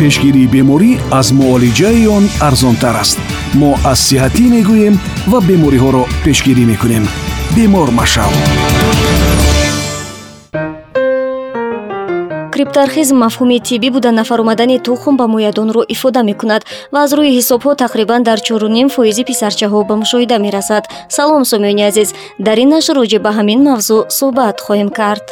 пешгирии беморӣ аз муолиҷаи он арзонтар аст. Мо аз сиҳатӣ мегӯем ва бемориҳоро пешгирӣ мекунем. Бемор машав криптархизм мафҳуми тиббӣ буда нафаромадани тухм ба моядонро ифода мекунад ва аз рӯи ҳисобҳо тақрибан дар чоруним фоизи писарчаҳо ба мушоҳида мерасад. Салом сомиёни азиз. Дар ин нашр роҷеъ ба ҳамин мавзӯъ суҳбат хоҳем кард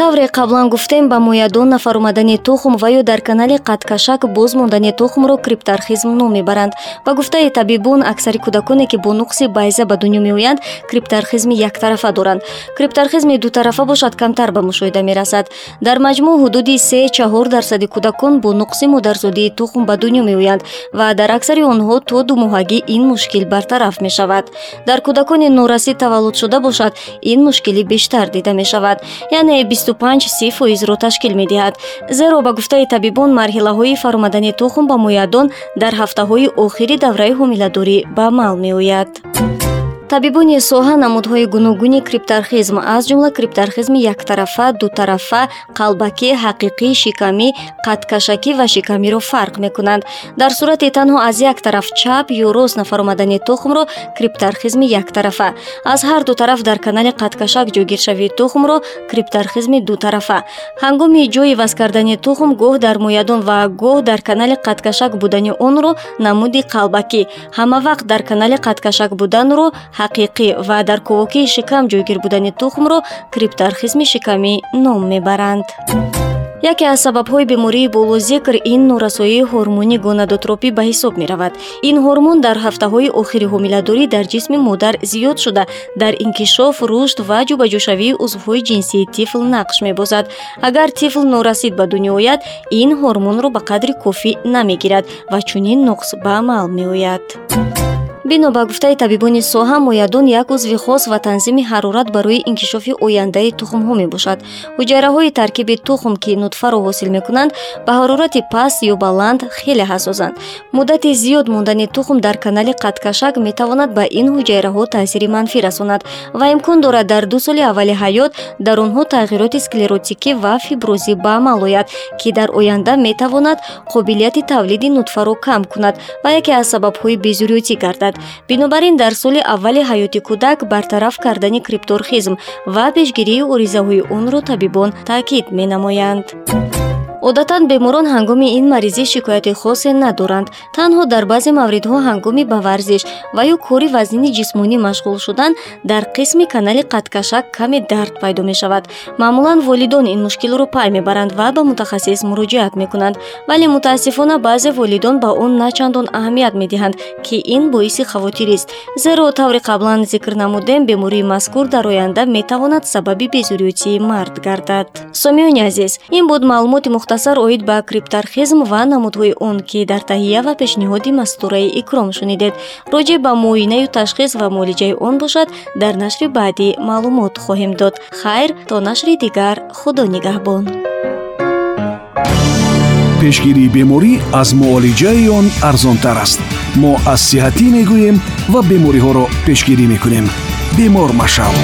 тавре қаблан гуфтем ба моядон нафаромадани тухм ва ё дар канали қадкашак боз мондани тухмро криптархизм ном мебаранд. Ба гуфтаи табибон аксари кӯдаконе ки бо нуқси байза ба дунё меоянд криптархизми яктарафа доранд. Криптархизми дутарафа бошад камтар ба мушоҳида мерасад. Дар маҷмӯъ ҳудуди се чаҳор дарсади кӯдакон бо нуқси модарзодии тухм ба дунё меоянд ва дар аксари онҳо то думоҳагӣ ин мушкил бартараф мешавад. Дар кӯдакони норасид таваллудшуда бошад ин мушкилӣ бештар дида мешавад. Яъне панҷ си фоизро ташкил медиҳад. Зеро ба гуфтаи табибон марҳилаҳои фаромадани тухм ба моядон дар ҳафтаҳои охири давраи ҳомиладорӣ ба амал меояд табибони соҳа намудҳои гуногуни криптархизм аз ҷумла криптархизми яктарафа дутарафа қалбакӣ ҳақиқӣ шикамӣ қадкашакӣ ва шикамиро фарқ мекунанд. Дар сурати танҳо аз як тараф чап ё рост нафаромадани тухмро криптархизми яктарафа. Аз ҳар ду тараф дар канали қадкашак ҷойгиршавии тухмро криптархизми дутарафа. Ҳангоми ҷои ваз кардани тухм гоҳ дар моядон ва гоҳ дар канали қадкашак будани онро намуди қалбакӣ ҳамавақт дар канали қадкашак буданро ҳақиқӣ ва дар кӯвокии шикам ҷойгир будани тухмро криптархизми шикамӣ ном мебаранд. Яке аз сабабҳои бемории болозикр ин норасоии ҳормони гонадотропӣ ба ҳисоб меравад. Ин ҳормон дар ҳафтаҳои охири ҳомиладорӣ дар ҷисми модар зиёд шуда. Дар инкишоф рушд ва ҷубаҷӯшавии узвҳои ҷинсии тифл нақш мебозад. Агар тифл норасид ба дунё ояд ин ҳормонро ба қадри кофӣ намегирад ва чунин нуқс ба амал меояд бино ба гуфтаи табибони соҳа моядон як узви хос ва танзими ҳарорат барои инкишофи ояндаи тухмҳо мебошад. Ҳуҷайраҳои таркиби тухм ки нутфаро ҳосил мекунанд ба ҳарорати паст ё баланд хеле ҳассосанд муддати зиёд мондани тухм дар канали қадкашак метавонад ба ин ҳуҷайраҳо таъсири манфӣ расонад ва имкон дорад дар ду соли аввали ҳаёт дар онҳо тағйироти склеротикӣ ва фиброзӣ ба амал ояд ки дар оянда метавонад қобилияти тавлиди нутфаро кам кунад ва яке аз сабабҳои безурётӣ гардад бинобар ин дар соли аввали ҳаёти кӯдак бартараф кардани крипторхизм ва пешгирии оризаҳои онро табибон таъкид менамоянд одатан беморон ҳангоми ин маризӣ шикояти хосе надоранд. Танҳо дар баъзе мавридҳо ҳангоми ба варзиш ва ё кори вазнини ҷисмонӣ машғул шудан дар қисми канали қадкашак каме дард пайдо мешавад. Маъмулан волидон ин мушкилро пай мебаранд ва ба мутахассис муроҷиат мекунанд. Вале мутаассифона баъзе волидон ба он начандон аҳамият медиҳанд ки ин боиси хавотирист зеро таври қаблан зикр намудем бемории мазкур дар оянда метавонад сабаби безурётии мард гардад. Сомиёни азиз ин буд маълумоти мухтасар оид ба криптархизм ва намудҳои он ки дар таҳия ва пешниҳоди мастураи икром шунидед. Роҷеъ ба муоинаю ташхис ва муолиҷаи он бошад дар нашри баъдӣ маълумот хоҳем дод. Хайр то нашри дигар худо нигаҳбон. Пешгирии беморӣ аз муолиҷаи он арзонтар аст. Мо аз сиҳатӣ мегӯем ва бемориҳоро пешгирӣ мекунем. Бемор машав